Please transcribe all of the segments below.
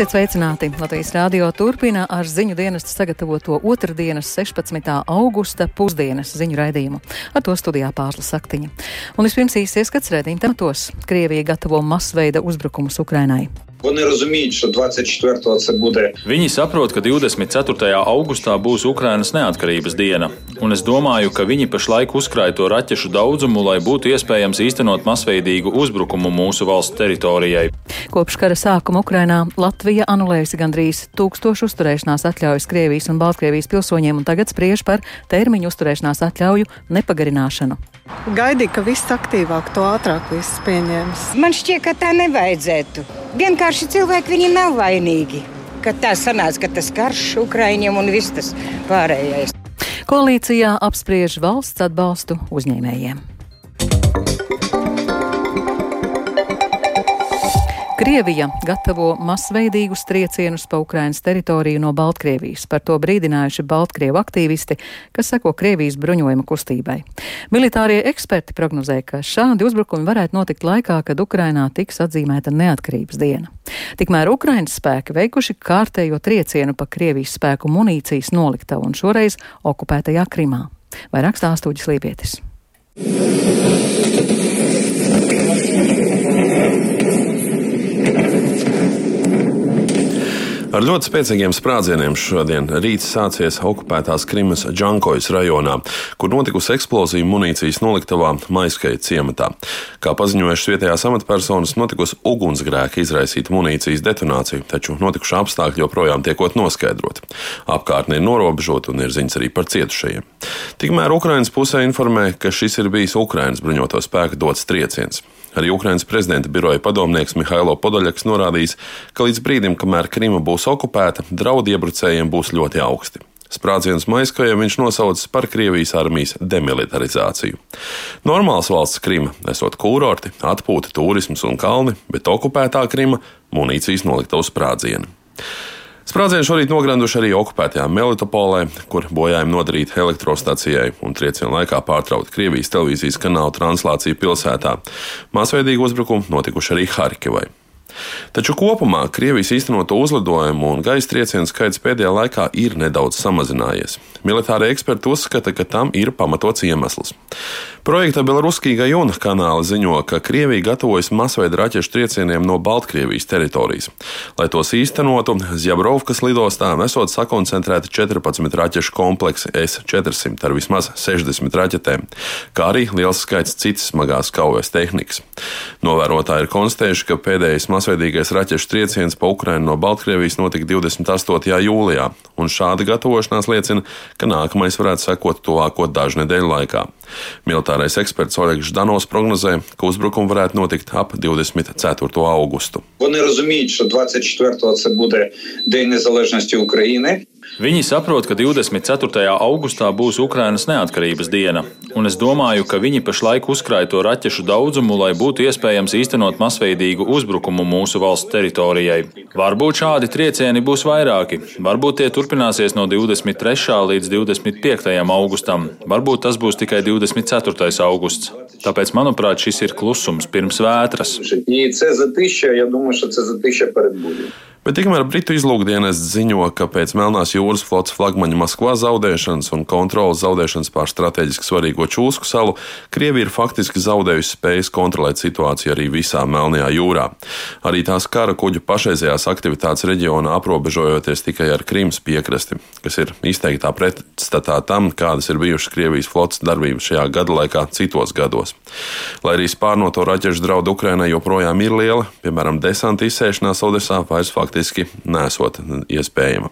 Esiet sveicināti! Latvijas rādio turpina ar ziņu dienestu sagatavoto otrdienas 16. augusta pusdienas ziņu raidījumu. Ar to studijā pārsla saktiņa. Un vispirms īsi ieskats redzījuma tematos. Krievija gatavo masveida uzbrukumus Ukrainai. Вони розуміють, що 24-го це буде. Viņi saprot, ka 24. augustā būs Ukrainas neatkarības diena, un es domāju, ka viņi pašlaik uzkrāj to raķešu daudzumu, lai būtu iespējams īstenot masveidīgu uzbrukumu mūsu valsts teritorijai. Kopš kara sākuma Ukrainā Latvija anulējusi gandrīz tūkstošu uzturēšanās atļaujas Krievijas un Baltkrievijas pilsoņiem un tagad spriež par termiņu uzturēšanās atļauju nepagarināšanu. Gaidīju, ka viss aktīvāk, to ātrāk viss pieņems. Man šķiet, ka tā nevajadzētu. Vienkārši cilvēki viņi nav vainīgi. Ka tā sanāca, ka tas karš Ukraiņiem un viss tas pārējais. Koalīcijā apspriež valsts atbalstu uzņēmējiem. Krievija gatavo masveidīgus triecienus pa Ukrainas teritoriju no Baltkrievijas. Par to brīdinājuši Baltkrievu aktīvisti, kas seko Krievijas bruņojuma kustībai. Militārie eksperti prognozē, ka šādi uzbrukumi varētu notikt laikā, kad Ukrainā tiks atzīmēta neatkarības diena. Tikmēr Ukrainas spēki veikuši kārtējo triecienu pa Krievijas spēku munīcijas noliktavu un šoreiz okupētajā Krimā. Vairāk stāstūģis Lībietis. Ar ļoti spēcīgiem sprādzieniem šodien rīts sācies okupētās Krimas Džankojas rajonā, kur notikusi eksplozija munīcijas noliktavā Maiskai ciematā. Kā paziņojušas vietējās amatpersonas, notikusi ugunsgrēka izraisīta munīcijas detonācija, taču notikušā apstākļi joprojām tiekot noskaidroti. Apkārtne ir norobežota un ir ziņas arī par cietušajiem. Tikmēr Ukrainas pusē informē, ka šis ir bijis Ukrainas bruņoto spēku dots trieciens. Arī Ukraiņas prezidenta biroja padomnieks Mihailo Podoļaks norādījis, ka līdz brīdim, kamēr Krima būs okupēta, draudi iebrucējiem būs ļoti augsti. Sprādzienus Maiskajam viņš nosaucis par Krievijas armijas demilitarizāciju. Normāls valsts Krima esot kūrorti, atpūta, turisms un kalni, bet okupētā Krima - munīcijas nolikta uz sprādzienu. Sprādzienu šorīt nogranduši arī okupētajā Melitopolē, kur bojājumi nodarīti elektrostacijai un triecienu laikā pārtraukta Krievijas televīzijas kanāla translācija pilsētā. Masveidīgi uzbrukumi notikuši arī Harkivai. Taču kopumā Krievijas īstenoto uzlidojumu un gaisa triecienu skaits pēdējā laikā ir nedaudz samazinājies. Militārie eksperti uzskata, ka tam ir pamatots iemesls. Projekta Belaruskī Gajona kanāla ziņo, ka Krievija gatavojas masveida raķešu triecieniem no Baltkrievijas teritorijas. Lai tos īstenotu, Zjabrovkas lidostā esot sakoncentrēti 14 raķešu kompleksi S-400 ar vismaz 60 raķetēm, kā arī liels skaits citas smagās kaujas tehnikas. Novērotāji ir konstatējuši, ka pēdējais masveidīgais raķešu trieciens pa Ukrainu no Baltkrievijas notika 28. jūlijā, un šāda gatavošanās liecina, ka nākamais varētu sekot tuvāko dažu nedēļu laikā. Militārais eksperts Oļegs Danovs prognozē, ka uzbrukumi varētu notikt ap 24. augustu. Viņi saprot, ka 24. augustā būs Ukrainas neatkarības diena, un es domāju, ka viņi pašlaik uzkrāja to raķešu daudzumu, lai būtu iespējams īstenot masveidīgu uzbrukumu mūsu valsts teritorijai. Varbūt šādi triecieni būs vairāki, varbūt tie turpināsies no 23. līdz 25. augustam, varbūt tas būs tikai 24 augusts. Tāpēc, manuprāt, šis ir klusums pirms vētras. Bet tikmēr Britu izlūkdienas ziņo, ka pēc Melnās jūras flotes flagmaņa Maskvā zaudēšanas un kontrolas zaudēšanas pār strateģiski svarīgo Čūsku salu, Krievija ir faktiski zaudējusi spējas kontrolēt situāciju arī visā Melnajā jūrā. Arī tās kara kuģu pašreizējās aktivitātes reģionā aprobežojoties tikai ar Krimas piekrasti, kas ir izteiktā pretstatā tam, kādas ir bijušas Krievijas flotes darbības šajā gada laikā citos gados. Lai arī spārnoto raķešu draudu Ukrainai joprojām ir liela, piemēram, desanta izsēšanās Odesā vairs faktiski faktiski nesot iespējama.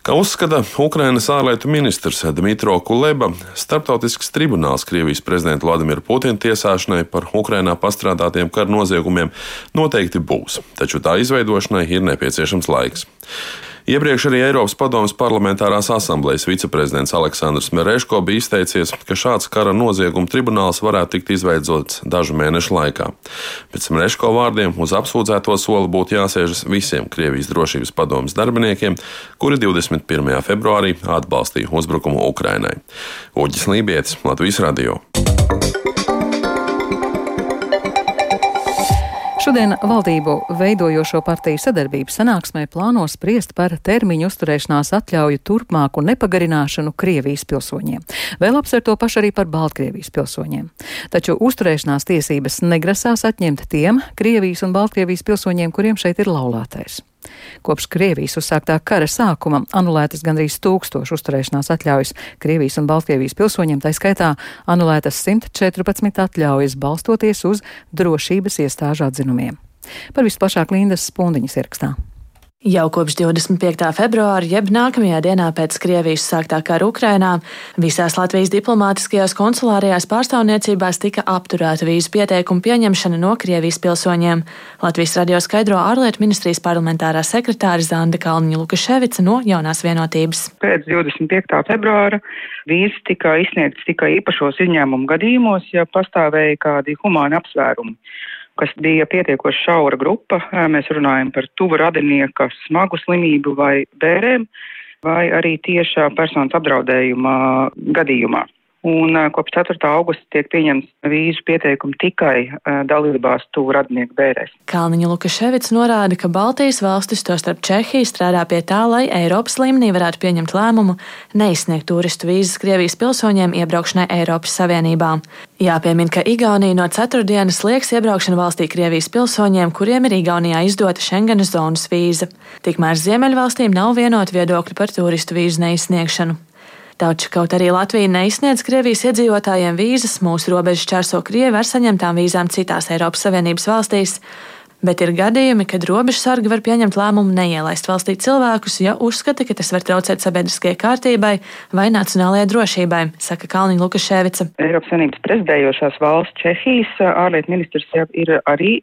Kā uzskata Ukrainas ārlietu ministrs Dmitro Kuleba, starptautisks tribunāls Krievijas prezidenta Vladimira Putina tiesāšanai par Ukrainā pastrādātiem kara noziegumiem noteikti būs, taču tā izveidošanai ir nepieciešams laiks. Iepriekš arī Eiropas Padomas parlamentārās asamblejas viceprezidents Aleksandrs Mereško bija izteicies, ka šāds kara nozieguma tribunāls varētu tikt izveidots dažu mēnešu laikā. Pēc Mereško vārdiem uz apsūdzēto soli būtu jāsēžas visiem Krievijas drošības padomas darbiniekiem, kuri 21. februārī atbalstīja uzbrukumu Ukrainai. Uģis Lībietis, Latvijas Radio. Šodien valdību veidojošo partiju sadarbības sanāksmē plāno spriest par termiņu uzturēšanās atļauju turpmāku nepagarināšanu Krievijas pilsoņiem. Vēl apsver to pašu arī par Baltkrievijas pilsoņiem. Taču uzturēšanās tiesības negrasās atņemt tiem Krievijas un Baltkrievijas pilsoņiem, kuriem šeit ir laulātais. Kopš Krievijas uzsāktā kara sākuma anulētas gandrīz tūkstošu uzturēšanās atļaujas Krievijas un Baltkrievijas pilsoņiem, tā skaitā anulētas 114 atļaujas balstoties uz drošības iestāžu atzinumiem. Par visplašāk Lindas Spundiņas ierakstā. Jau kopš 25. februāra, jeb nākamajā dienā pēc Krievijas sāktā kara Ukrainā, visās Latvijas diplomātiskajās konsulārajās pārstāvniecībās tika apturēta vīzu pieteikumu pieņemšana no Krievijas pilsoņiem. Latvijas radio skaidro ārlietu ministrijas parlamentārā sekretāra Zanda Kalniņa Lukaševica no jaunās vienotības. Pēc 25. februāra vīzas tika izsniegtas tikai īpašos izņēmumu gadījumos, ja pastāvēja kādi humāni apsvērumi kas bija pietiekoši šaura grupa. Mēs runājam par tuvu radinieka smagu slimību vai bērēm, vai arī tiešā personas apdraudējuma gadījumā. Un kopš 4. augusta tiek pieņemts vīzu pieteikumi tikai dalībās tuvu radinieku bērēs. Kalniņa Lukaševits norāda, ka Baltijas valstis, tostarp Čehija, strādā pie tā, lai Eiropas līmenī varētu pieņemt lēmumu neizsniegt turistu vīzas Krievijas pilsoņiem iebraukšanai Eiropas Savienībā. Jāpiemina, ka Igaunija no ceturtdienas liekas iebraukšanu valstī Krievijas pilsoņiem, kuriem ir Igaunijā izdota Schengenas zonas vīza. Tikmēr Ziemeļvalstīm nav vienota viedokļa par turistu vīzu neizsniegšanu. Taču kaut arī Latvija neizsniedz Krievijas iedzīvotājiem vīzas, mūsu robežu čērso Krievi ar saņemtām vīzām citās Eiropas Savienības valstīs. Bet ir gadījumi, kad robežsargi var pieņemt lēmumu neielaist valstī cilvēkus, ja uzskata, ka tas var traucēt sabiedriskajai kārtībai vai nacionālajai drošībai, saka Kalniņa Lukaševica. Eiropas Savienības prezidējošās valsts Čehijas ārlietu ministrs ir arī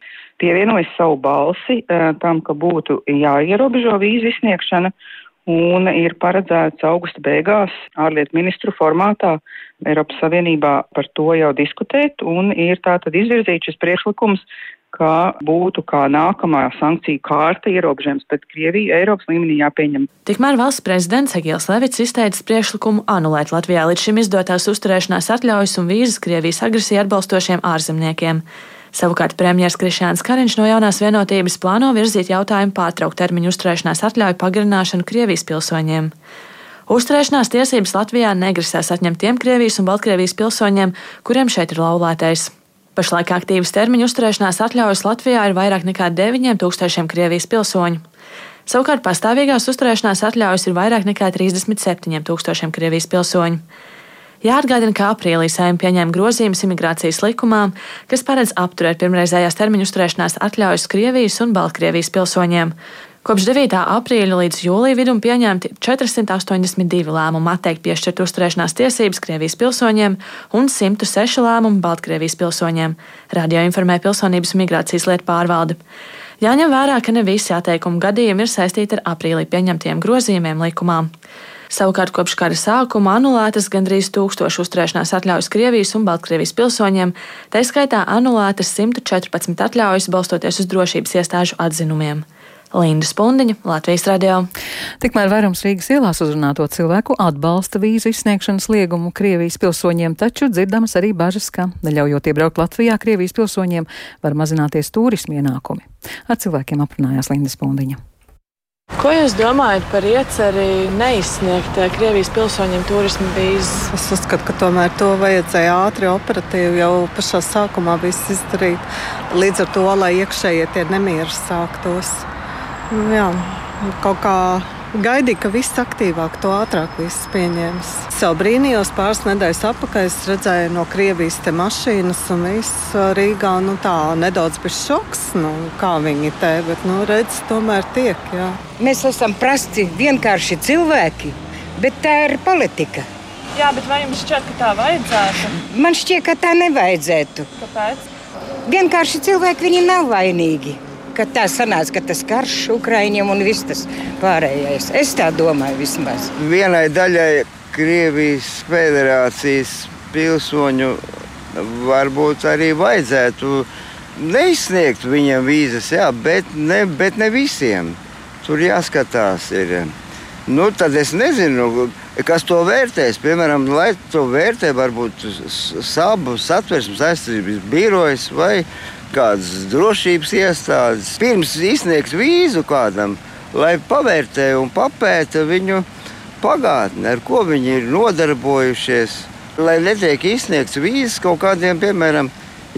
pievienojis savu balsi eh, tam, ka būtu jāierobežo vīzu izsniegšana un ir paredzēts augusta beigās ārlietu ministru formātā Eiropas Savienībā par to jau diskutēt, un ir tātad izvirzīts šis priekšlikums, ka būtu kā nākamā sankciju kārta ierobežojums pret Krieviju Eiropas līmenī jāpieņem. Tikmēr valsts prezidents Egils Levits izteicis priekšlikumu anulēt Latvijā līdz šim izdotās uzturēšanās atļaujas un vīzas Krievijas agresiju atbalstošiem ārzemniekiem. Savukārt premjerministrs Krišjāns Kariņš no jaunās vienotības plāno virzīt jautājumu pārtraukt termiņu uzturēšanās atļauju pagarināšanu Krievijas pilsoņiem. Uzturēšanās tiesības Latvijā negrasās atņemt tiem Krievijas un Baltkrievijas pilsoņiem, kuriem šeit ir laulātais. Pašlaik aktīvas termiņu uzturēšanās atļaujas Latvijā ir vairāk nekā 9000 Krievijas pilsoņu. Savukārt pastāvīgās uzturēšanās atļaujas ir vairāk nekā 37 tūkstošiem Krievijas pilsoņu. Jāatgādina, ka aprīlī saimta pieņēma grozījumus imigrācijas likumā, kas paredz apturēt pirmreizējās termiņu uzturēšanās atļaujas Krievijas un Baltkrievijas pilsoņiem. Kopš 9. aprīļa līdz jūlija vidum pieņemti 482 lēmumi atteikt piešķirt uzturēšanās tiesības Krievijas pilsoņiem un 106 lēmumi Baltkrievijas pilsoņiem, radio informē Pilsonības migrācijas lietu pārvalde. Jāņem vērā, ka ne visi atteikumu gadījumi ir saistīti ar aprīlī pieņemtiem grozījumiem likumā. Savukārt kopš kara sākuma anulētas gandrīz tūkstošu uzturēšanās atļaujas Krievijas un Baltkrievijas pilsoņiem, tā skaitā anulētas 114 atļaujas balstoties uz drošības iestāžu atzinumiem. Linda Spundiņa, Latvijas radio. Tikmēr vairums Rīgas ielās uzrunāto cilvēku atbalsta vīzu izsniegšanas liegumu Krievijas pilsoņiem, taču dzirdamas arī bažas, ka, neļaujot iebraukt Latvijā, Krievijas pilsoņiem var mazināties turismu ienākumi. Ar cilvēkiem aprunājās Linda Spundiņa. Ko jūs domājat par ieceri neizsniegt Krievijas pilsoņiem turismu vīzes? Es uzskatu, ka tomēr to vajadzēja ātri, operatīvi jau pašā sākumā viss izdarīt. Līdz ar to, lai iekšējie tie nemieri sāktos. Jā, kaut kā Gaidīju, ka viss aktīvāk, to ātrāk viss pieņēmis. Savu brīnījos pāris nedēļas atpakaļ redzēju no Krievijas te mašīnas un viss Rīgā. Nu, tā nedaudz bija šoks, nu, kā viņi te, bet nu, redz, tomēr tiek. Jā. Mēs esam prasti vienkārši cilvēki, bet tā ir politika. Jā, bet vai jums šķiet, ka tā vajadzētu? Man šķiet, ka tā nevajadzētu. Kāpēc? Vienkārši cilvēki viņi nav vainīgi ka tā sanāca, ka tas karš Ukraiņiem un viss tas pārējais. Es tā domāju vismaz. Vienai daļai Krievijas federācijas pilsoņu varbūt arī vajadzētu neizsniegt viņiem vīzas, jā, bet, ne, bet ne visiem. Tur jāskatās. Ir. Nu, tad es nezinu, kas to vērtēs. Piemēram, lai to vērtē, varbūt sabu satversmes aizsardzības birojas vai kādas drošības iestādes pirms izsniegs vīzu kādam, lai pavērtē un papēta viņu pagātni, ar ko viņi ir nodarbojušies. Lai netiek izsniegts vīzas kaut kādiem, piemēram,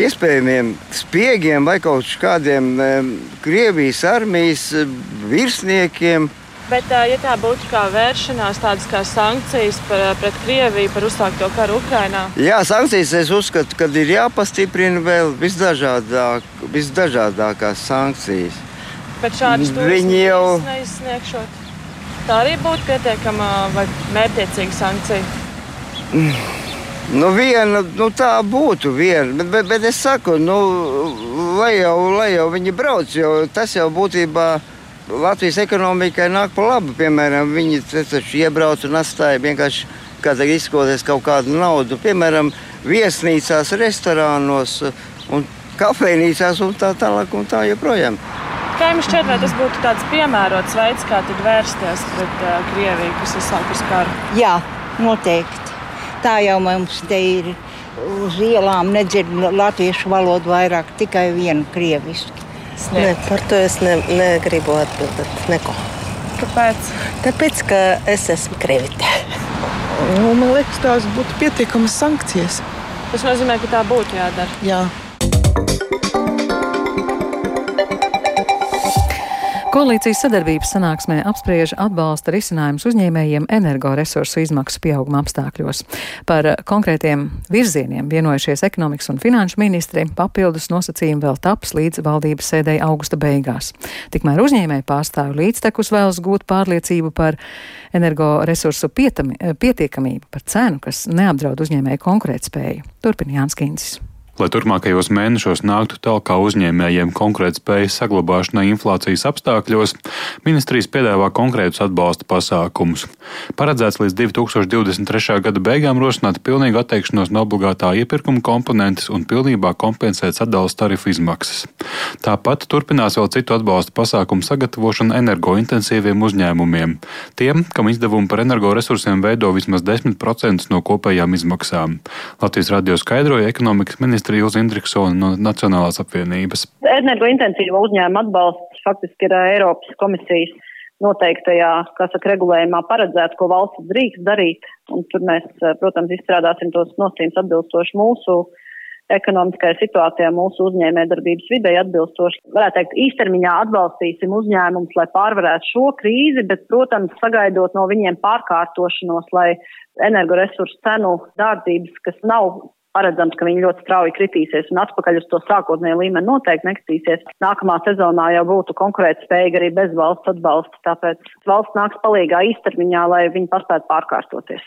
iespējamiem spiegiem vai kaut kādiem um, Krievijas armijas virsniekiem. Bet, ja tā būtu kā vēršanās, tādas kā sankcijas par, pret Krieviju par uzsākto karu Ukrajinā? Jā, sankcijas es uzskatu, ka ir jāpastiprina vēl visdažādāk, visdažādākās sankcijas. Bet šādas Viņi jau neizsniegšot. Tā arī būtu pietiekama vai mērķiecīga sankcija. Nu, viena, nu, tā būtu viena, bet, bet, bet es saku, nu, lai, jau, lai jau viņi brauc, jo tas jau būtībā Latvijas ekonomikai nāk pa labu. Piemēram, viņi taču iebrauc un atstāja vienkārši kādā izkoties kaut kādu naudu, piemēram, viesnīcās, restorānos un kafejnīcās un tā tālāk un tā joprojām. Kā jums šķiet, vai tas būtu tāds piemērots veids, kā tad vērsties pret uh, Krieviju, kas ir sākus karu? Jā, noteikti. Tā jau mums te ir uz ielām nedzird latviešu valodu vairāk, tikai vienu krievisku. Ne, par to es ne, negribu atbildēt. Neko. Kāpēc? Tāpēc, ka es esmu krievite. Nu, man liekas, tās būtu pietiekamas sankcijas. Tas nozīmē, ka tā būtu jādara. Jā. Koalīcijas sadarbības sanāksmē apspriež atbalsta risinājums uzņēmējiem energoresursu izmaksu pieauguma apstākļos. Par konkrētiem virzieniem vienojušies ekonomikas un finanšu ministri, papildus nosacījumi vēl taps līdz valdības sēdēja augusta beigās. Tikmēr uzņēmēji pārstāvu līdztekus vēlas gūt pārliecību par energoresursu pietami, pietiekamību, par cenu, kas neapdraud uzņēmēju konkurētspēju. Turpina Jānis Kīncis. Lai turpmākajos mēnešos nāktu tālāk uzņēmējiem konkurētspējas saglabāšanai inflācijas apstākļos, ministrijas piedāvā konkrētus atbalsta pasākumus. Paredzēts līdz 2023. gada beigām rosināt pilnīgu atteikšanos no obligātā iepirkuma komponentes un pilnībā kompensēt sadalas tarifu izmaksas. Tāpat turpinās vēl citu atbalsta pasākumu sagatavošana energointensīviem uzņēmumiem, tiem, kam izdevumi par energoresursiem veido vismaz 10% no kopējām izmaksām. Latvijas radio skaidroja ekonomikas ministrs ministra Ilza Indriksona no Nacionālās apvienības. Energointensīvo uzņēmumu atbalsts faktiski ir Eiropas komisijas noteiktajā, kas saka, regulējumā paredzēts, ko valsts drīkst darīt. Un tur mēs, protams, izstrādāsim tos nosacījumus atbilstoši mūsu ekonomiskajai situācijai, mūsu uzņēmējdarbības videi atbilstoši. Varētu teikt, īstermiņā atbalstīsim uzņēmumus, lai pārvarētu šo krīzi, bet, protams, sagaidot no viņiem pārkārtošanos, lai energoresursu cenu dārdzības, kas nav paredzams, ka viņi ļoti strauji kritīsies un atpakaļ uz to sākotnējo līmeni noteikti nekritīsies. Nākamā sezonā jau būtu konkurētspējīga arī bez valsts atbalsta, tāpēc valsts nāks palīgā īstermiņā, lai viņi paspētu pārkārtoties.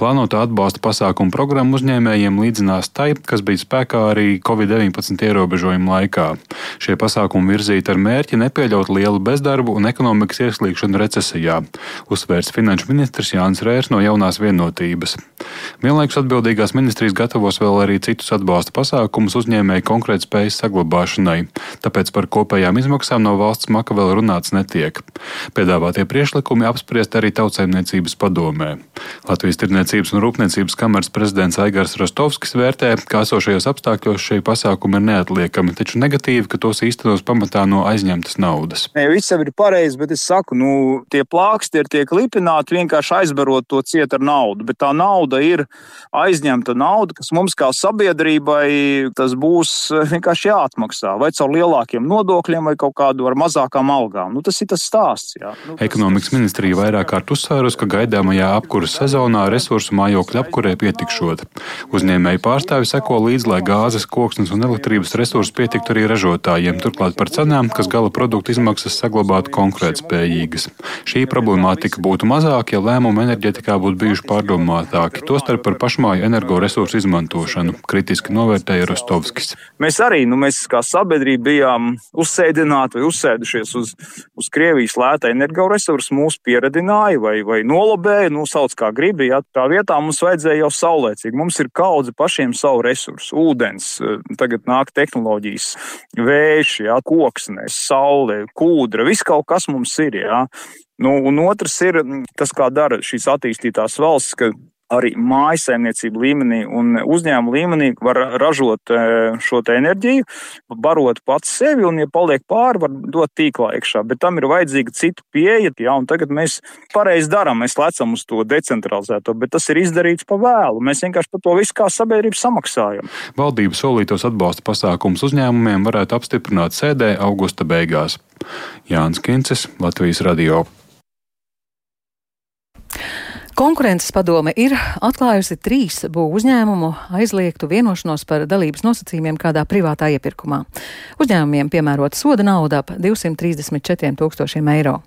Plānota atbalsta pasākuma programma uzņēmējiem līdzinās tai, kas bija spēkā arī Covid-19 ierobežojumu laikā. Šie pasākumi virzīti ar mērķi nepieļaut lielu bezdarbu un ekonomikas ieslīgšanu recesijā, uzsvērts finanšu ministrs Jānis Rērs no jaunās vienotības. Vienlaikus atbildīgās ministrijas gatavo gatavos vēl arī citus atbalsta pasākumus uzņēmēju konkurētspējas saglabāšanai, tāpēc par kopējām izmaksām no valsts maka vēl runāts netiek. Piedāvātie priešlikumi apspriest arī tautsēmniecības padomē. Latvijas Tirniecības un Rūpniecības kameras prezidents Aigars Rostovskis vērtē, ka esošajos apstākļos šie pasākumi ir neatliekami, taču negatīvi, ka tos īstenos pamatā no aizņemtas naudas. Ne, viss jau ir pareizi, bet es saku, nu, tie plāksti ir tiek lipināti vienkārši aizbarot to ciet ar naudu, bet tā nauda ir aizņemta nauda, kas mums kā sabiedrībai tas būs eh, vienkārši jāatmaksā. Vai caur lielākiem nodokļiem, vai kaut kādu ar mazākām algām. Nu, tas ir tas stāsts. Jā. Nu, tas, Ekonomikas ministrija vairāk kārt uzsvērus, ka gaidāmajā apkuras sezonā resursu mājokļu apkurē pietikšot. Uzņēmēji pārstāvi seko līdzi, lai gāzes, koksnes un elektrības resursi pietiktu arī ražotājiem, turklāt par cenām, kas gala produktu izmaksas saglabātu konkurētspējīgas. Šī problemātika būtu mazāka, ja lēmumi enerģetikā būtu bijuši pārdomātāki, tostarp par pašmāju energoresursu izmantošanu izmantošanu, kritiski novērtēja Rostovskis. Mēs arī, nu, mēs kā sabiedrība bijām uzsēdināti vai uzsēdušies uz, uz Krievijas lēta energoresursu, mūs pieredināja vai, vai nolobēja, nosauc kā gribi. Jā. Tā vietā mums vajadzēja jau saulēcīgi. Mums ir kaudze pašiem savu resursu, ūdens, tagad nāk tehnoloģijas, vējš, jā, koksnes, saule, kūdra, viss kaut kas mums ir. Jā. Nu, un otrs ir tas, kā dara šīs attīstītās valsts, ka arī mājsaimniecību līmenī un uzņēmumu līmenī var ražot šo enerģiju, barot pats sevi, un, ja paliek pāri, var dot tīklā iekšā. Bet tam ir vajadzīga cita pieeja, jā, tagad mēs pareizi darām, mēs lecam uz to decentralizēto, bet tas ir izdarīts pa vēlu. Mēs vienkārši par to visu kā sabiedrība samaksājam. Valdība solītos atbalsta pasākums uzņēmumiem varētu apstiprināt sēdē augusta beigās. Jānis Kincis, Latvijas Radio. Konkurences padome ir atklājusi trīs būvu uzņēmumu aizliegtu vienošanos par dalības nosacījumiem kādā privātā iepirkumā. Uzņēmumiem piemērota soda nauda ap 234 tūkstošiem eiro.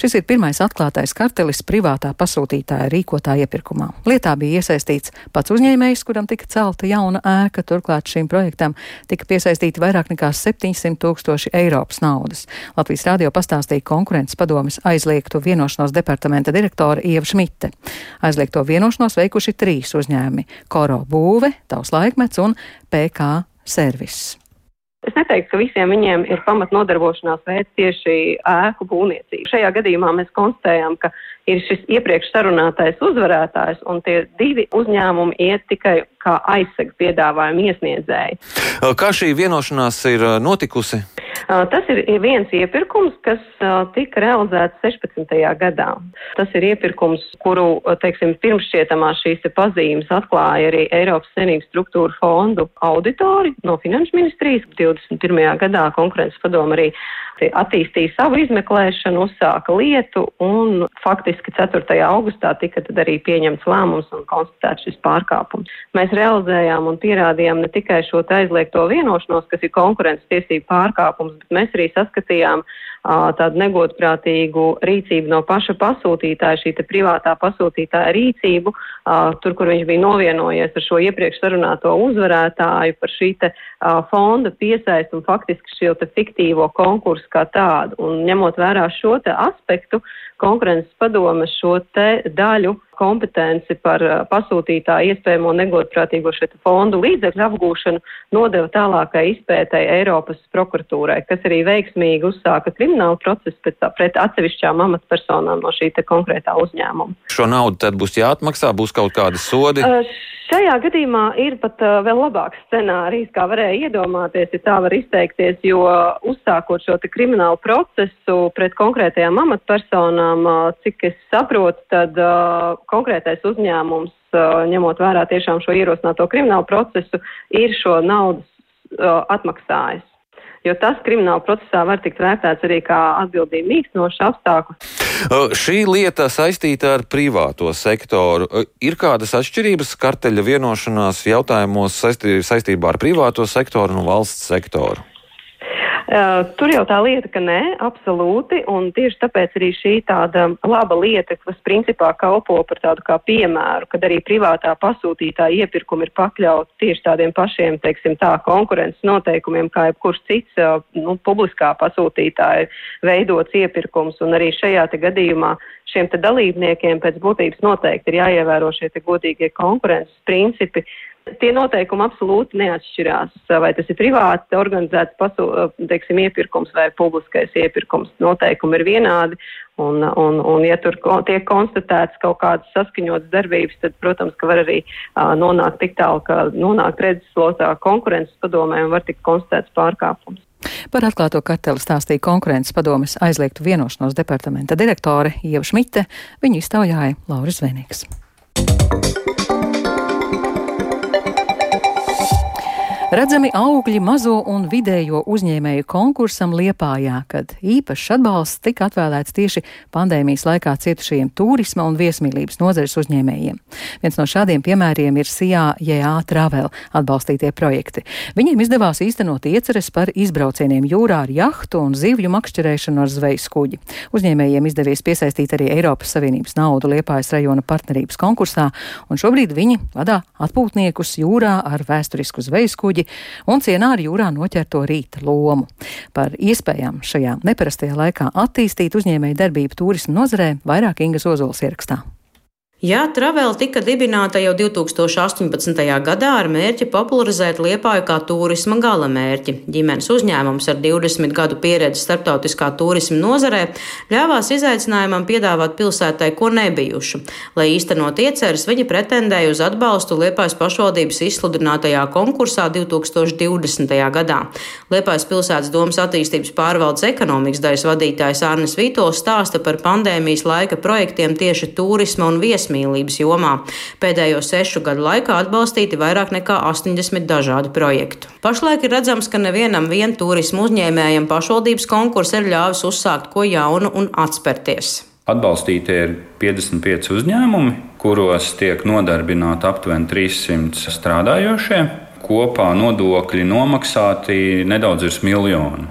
Šis ir pirmais atklātais kartelis privātā pasūtītāja rīkotā iepirkumā. Lietā bija iesaistīts pats uzņēmējs, kuram tika celta jauna ēka, turklāt šim projektam tika piesaistīti vairāk nekā 700 tūkstoši Eiropas naudas. Latvijas radio pastāstīja konkurences padomes aizliegtu vienošanos departamenta direktora Ieva Šmite. Aizliegto vienošanos veikuši trīs uzņēmumi - Koro būve, Tavs laikmets un PK servis. Es neteiktu, ka visiem viņiem ir pamat nodarbošanās veids tieši ēku būvniecība. Šajā gadījumā mēs konstatējām, ka ir šis iepriekš sarunātais uzvarētājs, un tie divi uzņēmumi iet tikai kā aizsega piedāvājumu iesniedzēji. Kā šī vienošanās ir notikusi? Tas ir viens iepirkums, kas tika realizēts 16. gadā. Tas ir iepirkums, kuru, teiksim, pirmšķietamā šīs pazīmes atklāja arī Eiropas Savienības struktūra fondu auditori no Finanšu ministrijas. 21. gadā konkurences padoma arī attīstīja savu izmeklēšanu, uzsāka lietu un faktiski 4. augustā tika tad arī pieņemts lēmums un konstatēts šis pārkāpums. Mēs realizējām un pierādījām ne tikai šo aizliegto vienošanos, kas ir konkurences tiesību pārkāpums, bet mēs arī saskatījām tādu negodprātīgu rīcību no paša pasūtītāja, šī privātā pasūtītāja rīcību, tur, kur viņš bija novienojies ar šo iepriekš sarunāto uzvarētāju par šī te fonda piesaistu un faktiski šo te fiktīvo konkursu kā tādu. Un ņemot vērā šo te aspektu, konkurences padome šo te daļu kompetenci par pasūtītāju iespējamo negodprātīgo šo fondu līdzekļu apgūšanu nodeva tālākai izpētai Eiropas prokuratūrai, kas arī veiksmīgi uzsāka kriminālu procesu pret, pret atsevišķām amatpersonām no šī konkrētā uzņēmuma. Šo naudu tad būs jāatmaksā, būs kaut kādi sodi? Uh, Šajā gadījumā ir pat uh, vēl labāks scenārijs, kā varēja iedomāties, ja tā var izteikties, jo uzsākot šo kriminālu procesu pret konkrētajām amatpersonām, uh, cik es saprotu, tad uh, konkrētais uzņēmums, uh, ņemot vērā tiešām šo ierosināto kriminālu procesu, ir šo naudas uh, atmaksājis jo tas krimināla procesā var tikt vērtēts arī kā atbildība mīkstinošs apstākļus. Šī lieta saistīta ar privāto sektoru. Ir kādas atšķirības karteļa vienošanās jautājumos saistībā ar privāto sektoru un valsts sektoru? Uh, tur jau tā lieta, ka nē, absolūti, un tieši tāpēc arī šī tāda laba lieta, kas principā kalpo par tādu kā piemēru, kad arī privātā pasūtītāja iepirkumi ir pakļauti tieši tādiem pašiem, teiksim tā, konkurences noteikumiem, kā jebkurš cits, uh, nu, publiskā pasūtītāja veidots iepirkums, un arī šajā te gadījumā šiem te dalībniekiem pēc būtības noteikti ir jāievēro šie te godīgie konkurences principi, Tie noteikumi absolūti neatšķirās, vai tas ir privāti organizēts pasu, teiksim, iepirkums vai publiskais iepirkums. Noteikumi ir vienādi, un, un, un ja tur tiek konstatēts kaut kādas saskaņotas darbības, tad, protams, ka var arī uh, nonākt tik tālu, ka nonākt redzeslotā konkurences padomē un var tikt konstatēts pārkāpums. Par atklāto karteli stāstīja konkurences padomes aizliegtu vienošanos departamenta direktore Ieva Šmite, viņu iztaujāja Lauris Zvenīgs. Redzami augļi mazo un vidējo uzņēmēju konkursam Liepājā, kad īpašs atbalsts tika atvēlēts tieši pandēmijas laikā cietušajiem turisma un viesmīlības nozares uzņēmējiem. Viens no šādiem piemēriem ir Sijā JA Travel atbalstītie projekti. Viņiem izdevās īstenot ieceres par izbraucieniem jūrā ar jahtu un zivju makšķerēšanu ar zvejas kuģi. Uzņēmējiem izdevies piesaistīt arī Eiropas Savienības naudu Liepājas rajona partnerības konkursā, un šobrīd viņi vadā atpūtniekus jūrā ar vēsturisku zvejas kuģi kuģi un cienā ar jūrā noķerto rīta lomu. Par iespējām šajā neparastajā laikā attīstīt uzņēmēju darbību turismu nozarē vairāk Ingas Ozols ierakstā. Jā, Travel tika dibināta jau 2018. gadā ar mērķi popularizēt Liepāju kā turisma gala mērķi. Ģimenes uzņēmums ar 20 gadu pieredzi starptautiskā turisma nozarē ļāvās izaicinājumam piedāvāt pilsētai ko nebijušu. Lai īstenot ieceres, viņi pretendēja uz atbalstu Liepājas pašvaldības izsludinātajā konkursā 2020. gadā. Liepājas pilsētas domas attīstības pārvaldes ekonomikas daļas vadītājs Arnis Vītols stāsta par pandēmijas laika projektiem tieši turisma un viesmīlības viesmīlības jomā. Pēdējo sešu gadu laikā atbalstīti vairāk nekā 80 dažādu projektu. Pašlaik ir redzams, ka nevienam vien turismu uzņēmējam pašvaldības konkurss ir ļāvis uzsākt ko jaunu un atspērties. Atbalstīti ir 55 uzņēmumi, kuros tiek nodarbināti aptuveni 300 strādājošie. Kopā nodokļi nomaksāti nedaudz virs miljonu.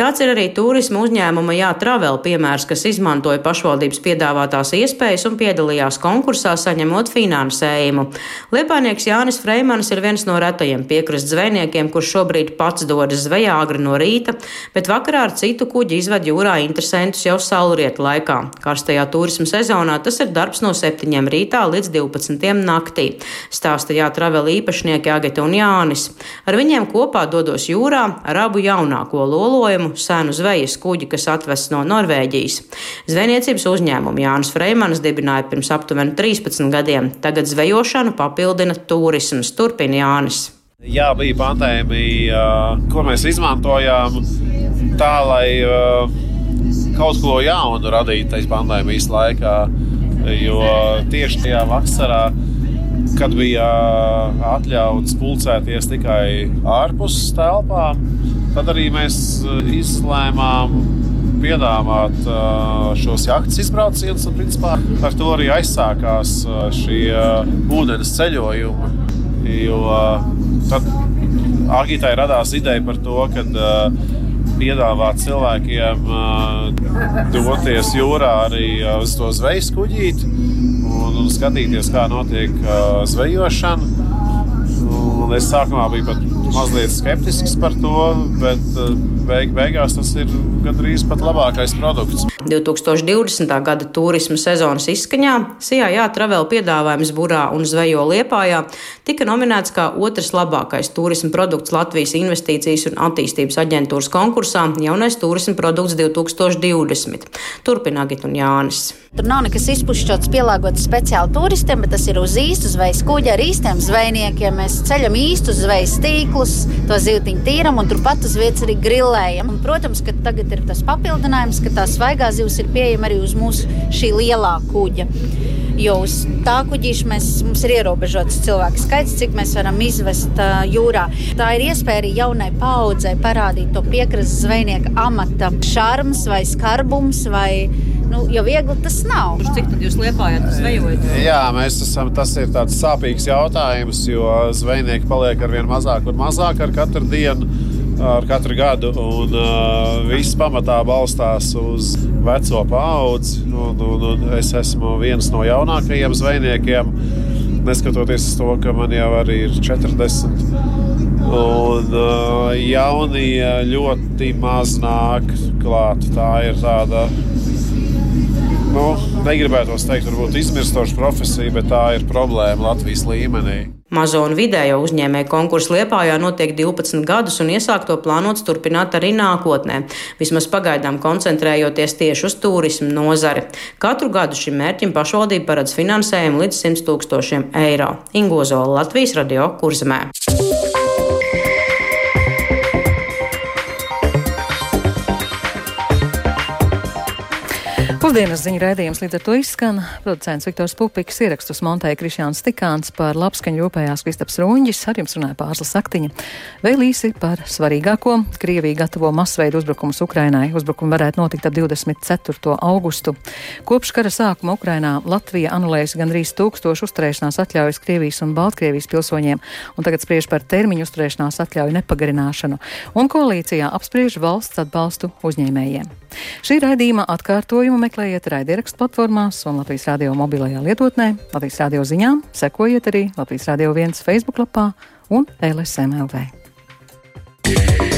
Tāds ir arī turisma uzņēmuma Jātravel piemērs, kas izmantoja pašvaldības piedāvātās iespējas un piedalījās konkursā, saņemot finansējumu. Liepānieks Jānis Freimans ir viens no retajiem piekrastes zvejniekiem, kurš šobrīd pats dodas zvejā agri no rīta, bet vakarā ar citu kuģi izved jūrā interesantus jau saulrieta laikā. Karstajā turisma sezonā tas ir darbs no 7 rītā līdz 12 naktī. Stāsta Jātravel īpašnieki Agita un Jānis. Ar viņiem kopā dodos jūrā ar abu jaunāko lolojumu uzņēmumu, senu zvejas kuģi, kas atvests no Norvēģijas. Zvejniecības uzņēmumu Jānis Freimans dibināja pirms aptuveni 13 gadiem. Tagad zvejošanu papildina turisms. Turpina Jānis. Jā, bija pandēmija, ko mēs izmantojām tā, lai kaut ko jaunu radītu tajā pandēmijas laikā. Jo tieši tajā vasarā kad bija atļauts pulcēties tikai ārpus telpām, tad arī mēs izlēmām piedāvāt šos jahtas izbraucienus. Principā ar to arī aizsākās šie ūdens ceļojumi. Jo tad Agitai radās ideja par to, ka piedāvāt cilvēkiem doties jūrā arī uz to zvejas kuģīti un, un skatīties, kā notiek uh, zvejošana. Un es sākumā biju pat mazliet skeptisks par to, bet uh, beig, beigās tas ir gandrīz pat labākais produkts. 2020. gada turisma sezonas izskaņā CIA Travel piedāvājums Burā un Zvejo Liepājā tika nominēts kā otrs labākais turisma produkts Latvijas investīcijas un attīstības aģentūras konkursā Jaunais turisma produkts 2020. Turpina Agita un Jānis. Tur nav nekas izpušķots, pielāgots speciāli turistiem, bet tas ir uz īstu zvejas kuģa ar īstiem zvejniekiem. Mēs ceļam īstus zvejas tīklus, to zīltiņu tīram un turpat uz vietas arī grilējam. Un, protams, ka tagad ir tas papildinājums, ka tā svaigā zivs ir pieejama arī uz mūsu šī lielā kuģa. Jo uz tā kuģīša mēs, mums ir ierobežots cilvēku skaits, cik mēs varam izvest uh, jūrā. Tā ir iespēja arī jaunai paudzei parādīt to piekrastes zvejnieka amata šarms vai skarbums vai Nu, jo viegli tas nav. Cik tad jūs liepājat, zvejojat? Jā, mēs esam. Tas ir tāds sāpīgs jautājums, jo zvejnieki paliek ar vien mazāk un mazāk ar katru dienu. Ar katru gadu, un uh, viss pamatā balstās uz veco paudzi. Un, un, un es esmu viens no jaunākajiem zvejniekiem, neskatoties uz to, ka man jau ir 40. Un uh, jaunie ļoti maz nāk klāt. Tā ir tāda nu, negribētu teikt, varbūt izmirstoša profesija, bet tā ir problēma Latvijas līmenī. Mazo un vidējo uzņēmēju konkursu Liepājā notiek 12 gadus, un iesākto plānots turpināt arī nākotnē, vismaz pagaidām koncentrējoties tieši uz turismu nozari. Katru gadu šim mērķim pašvaldība paredz finansējumu līdz 100 tūkstošiem eiro. Ingozola Latvijas radio kurzemē. Pusdienas ziņu raidījums līdz ar to izskan. Producents Viktors Pupiks ierakstus montēja Krišjāns Tikāns par labskaņu rūpējās Kristaps Runģis, ar jums runāja Pārsla Saktiņa. Vēl īsi par svarīgāko. Krievija gatavo masveidu uzbrukumus Ukrainai. Uzbrukumi varētu notikt ap 24. augustu. Kopš kara sākuma Ukrainā Latvija anulējusi gandrīz tūkstošu uzturēšanās atļaujas Krievijas un Baltkrievijas pilsoņiem, un tagad spriež par termiņu uzturēšanās atļauju nepagarināšanu. Un koalīcijā apspriež valsts atbalstu uzņēmējiem. Šī raidījuma atkārtojumu meklē meklējiet raidierakstu platformās un Latvijas radio mobilajā lietotnē, Latvijas radio ziņām, sekojiet arī Latvijas radio viens Facebook lapā un LSMLV. Yeah.